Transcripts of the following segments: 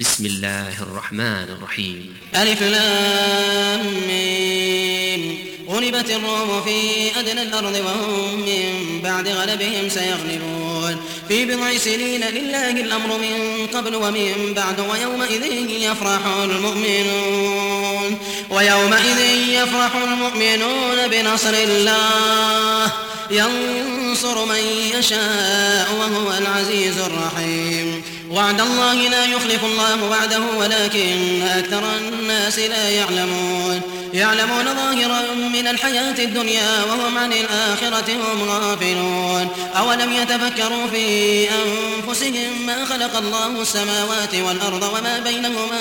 بسم الله الرحمن الرحيم. ألف لام ميم. غلبت الروم في أدنى الأرض وهم من بعد غلبهم سيغلبون. في بضع سنين لله الأمر من قبل ومن بعد ويومئذ يفرح المؤمنون. ويومئذ يفرح المؤمنون بنصر الله. ينصر من يشاء وهو العزيز الرحيم. وعد الله لا يخلف الله وعده ولكن أكثر الناس لا يعلمون. يعلمون ظاهرا من الحياة الدنيا وهم عن الآخرة هم غافلون. أولم يتفكروا في أنفسهم ما خلق الله السماوات والأرض وما بينهما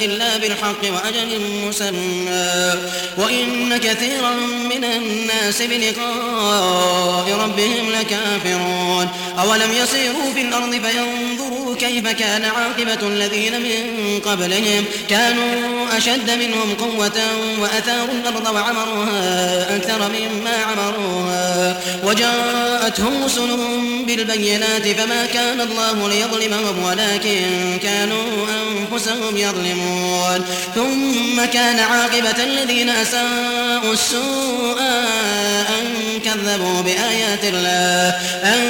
إلا بالحق وأجل مسمى؟ وإن كثيرا من الناس بلقاء ربهم لكافرون. أولم يسيروا في الأرض فينظروا كيف كان عاقبة الذين من قبلهم؟ كانوا أشد منهم قوة وأثاروا الأرض وعمروها أكثر مما عمروها. وجاءتهم رسلهم بالبينات فما كان الله ليظلمهم ولكن كانوا أنفسهم يظلمون. ثم كان عاقبة الذين أساءوا السوء أن كذبوا بآيات الله أن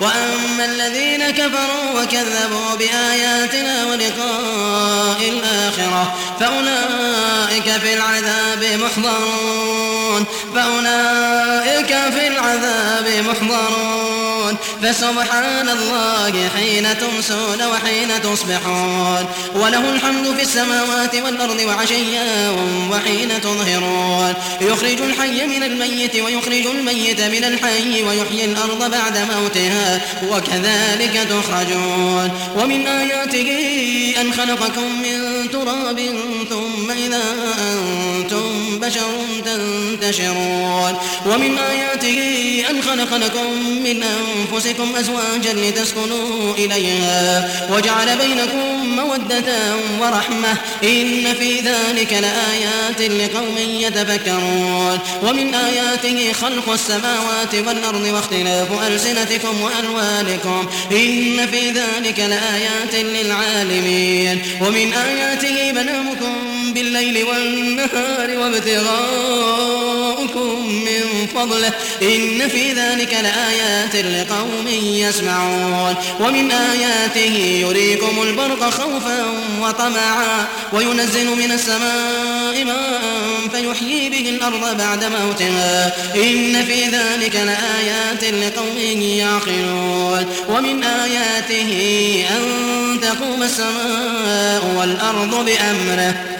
وأما الذين كفروا وكذبوا بآياتنا ولقاء الآخرة فأولئك في العذاب محضرون فأولئك في العذاب محضرون فسبحان الله حين تمسون وحين تصبحون. وله الحمد في السماوات والأرض وعشيا وحين تظهرون. يخرج الحي من الميت ويخرج الميت من الحي ويحيي الأرض بعد موتها وكذلك تخرجون. ومن آياته أن خلقكم من تراب ثم إذا أنتم بشر تنتشرون. ومن آياته أن خلق لكم من أنفسكم أزواجا لتسكنوا إليها وجعل بينكم مودة ورحمة. إن في ذلك لآيات لقوم يتفكرون. ومن آياته خلق السماوات والأرض واختلاف ألسنتكم وألوانكم. إن في ذلك لآيات للعالمين. ومن آياته منامكم بالليل والنهار وابتغاؤكم من فضله. إن في ذلك لآيات لقوم يسمعون. ومن آياته يريكم البرق خوفا وطمعا وينزل من السماء ماء فيحيي به الأرض بعد موتها. إن في ذلك لآيات لقوم يعقلون. ومن آياته أن تقوم السماء والأرض بأمره.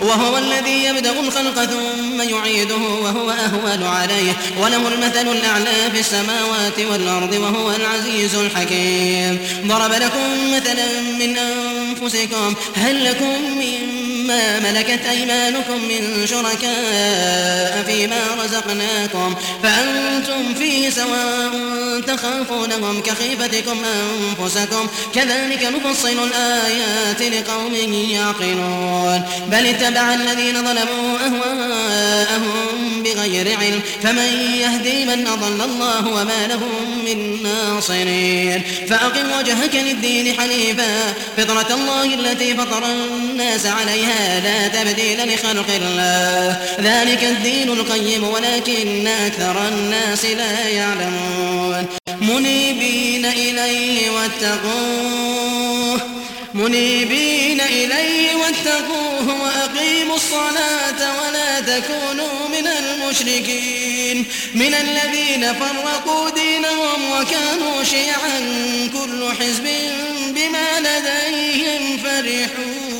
وهو الذي يبدأ الخلق ثم يعيده وهو أهون عليه. وله المثل الأعلى في السماوات والأرض وهو العزيز الحكيم. ضرب لكم مثلا من أنفسكم هل لكم مما ملكت أيمانكم من شركاء فيما رزقناكم. فأنتم فيه سواء تخافونهم كخيفتكم أنفسكم. كذلك نفصل الآيات لقوم يعقلون. بل اتبع الذين ظلموا أهواءهم بغير علم. فمن يهدي من أضل الله وما لهم من ناصرين. فأقم وجهك للدين حنيفا. فطرة الله التي فطر الناس عليها لا تبديل لخلق الله. ذلك الدين القيم ولكن أكثر الناس لا يعلمون. منيبين إليه واتقوه. منيبين إليه واتقوه وأقيموا الصلاة ولا تكونوا من المشركين. من الذين فرقوا دينهم وكانوا شيعا كل حزب بما لديهم فرحون.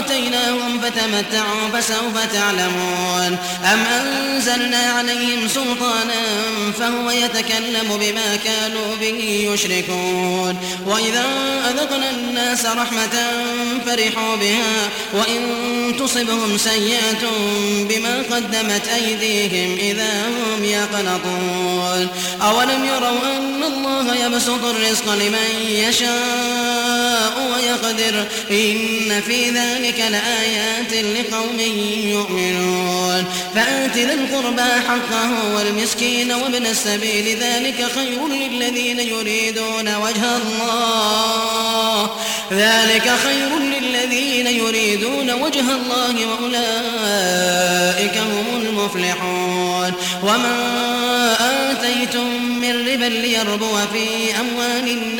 آتيناهم فتمتعوا فسوف تعلمون. أم أنزلنا عليهم سلطانا فهو يتكلم بما كانوا به يشركون. وإذا أذقنا الناس رحمة فرحوا بها وإن تصبهم سيئة بما قدمت أيديهم إذا هم يقنطون. أولم يروا أن الله يبسط الرزق لمن يشاء ويقدر؟ إن في ذلك لآيات لقوم يؤمنون فآت ذا القربى حقه والمسكين وابن السبيل ذلك خير للذين يريدون وجه الله ذلك خير للذين يريدون وجه الله وأولئك هم المفلحون وما آتيتم من ربا ليربو في أموال الناس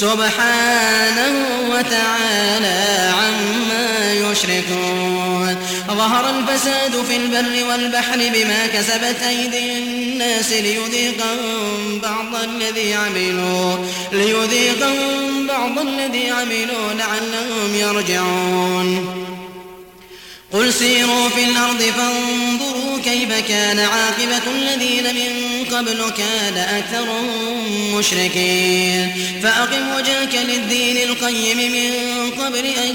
سبحانه وتعالى عما يشركون. ظهر الفساد في البر والبحر بما كسبت أيدي الناس ليذيقهم بعض الذي عملوا ليذيقهم بعض الذي عملوا لعلهم يرجعون. قل سيروا في الأرض فانظروا كيف كان عاقبة الذين من قبل كان أكثرهم مشركين. فأقم وجهك للدين القيم من قبل أن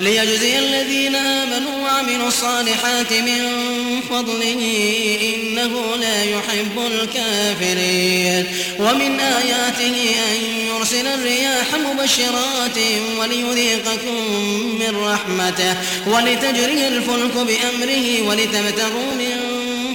ليجزي الذين آمنوا وعملوا الصالحات من فضله إنه لا يحب الكافرين. ومن آياته أن يرسل الرياح مبشرات وليذيقكم من رحمته ولتجري الفلك بأمره ولتبتغوا من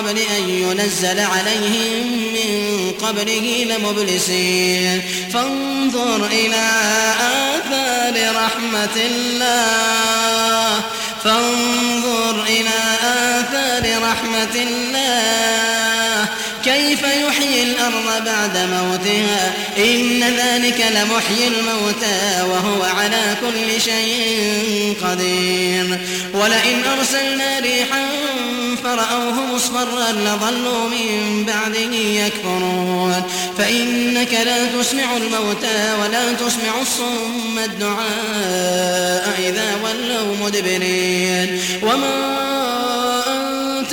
قبل أن ينزل عليهم من قبله لمبلسين. فانظر إلى آثار رحمة الله. فانظر إلى آثار رحمة الله. كيف يحيي الأرض بعد موتها؟ إن ذلك لمحيي الموتى وهو على كل شيء قدير. ولئن أرسلنا ريحا فرأوه مصفرا لظلوا من بعده يكفرون. فإنك لا تسمع الموتى ولا تسمع الصم الدعاء إذا ولوا مدبرين. وما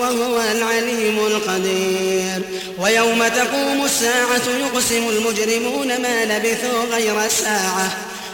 وهو العليم القدير. ويوم تقوم الساعة يقسم المجرمون ما لبثوا غير ساعة.